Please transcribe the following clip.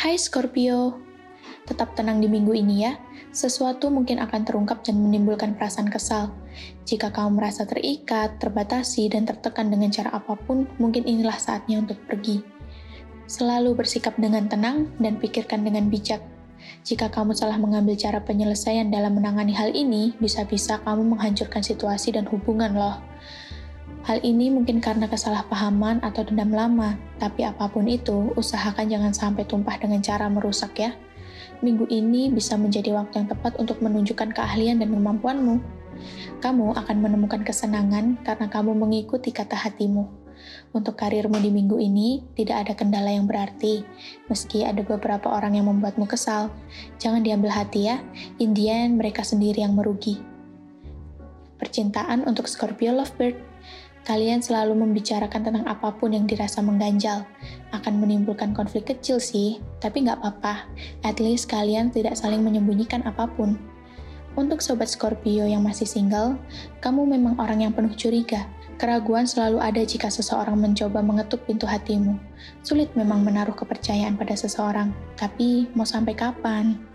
Hai Scorpio, tetap tenang di minggu ini ya. Sesuatu mungkin akan terungkap dan menimbulkan perasaan kesal. Jika kamu merasa terikat, terbatasi, dan tertekan dengan cara apa pun, mungkin inilah saatnya untuk pergi. Selalu bersikap dengan tenang dan pikirkan dengan bijak. Jika kamu salah mengambil cara penyelesaian dalam menangani hal ini, bisa-bisa kamu menghancurkan situasi dan hubungan loh. Hal ini mungkin karena kesalahpahaman atau dendam lama, tapi apa pun itu, usahakan jangan sampai tumpah dengan cara merusak ya minggu ini bisa menjadi waktu yang tepat untuk menunjukkan keahlian dan kemampuanmu. Kamu akan menemukan kesenangan karena kamu mengikuti kata hatimu. Untuk karirmu di minggu ini, tidak ada kendala yang berarti, meski ada beberapa orang yang membuatmu kesal. Jangan diambil hati ya, Indian mereka sendiri yang merugi. Percintaan untuk Scorpio Lovebird Kalian selalu membicarakan tentang apa pun yang dirasa mengganjal. Akan menimbulkan konflik kecil sih, tapi nggak apa-apa. At least kalian tidak saling menyembunyikan apa pun. Untuk sobat Scorpio yang masih single, kamu memang orang yang penuh curiga. Keraguan selalu ada jika seseorang mencoba mengetuk pintu hatimu. Sulit memang menaruh kepercayaan pada seseorang, tapi mau sampai kapan?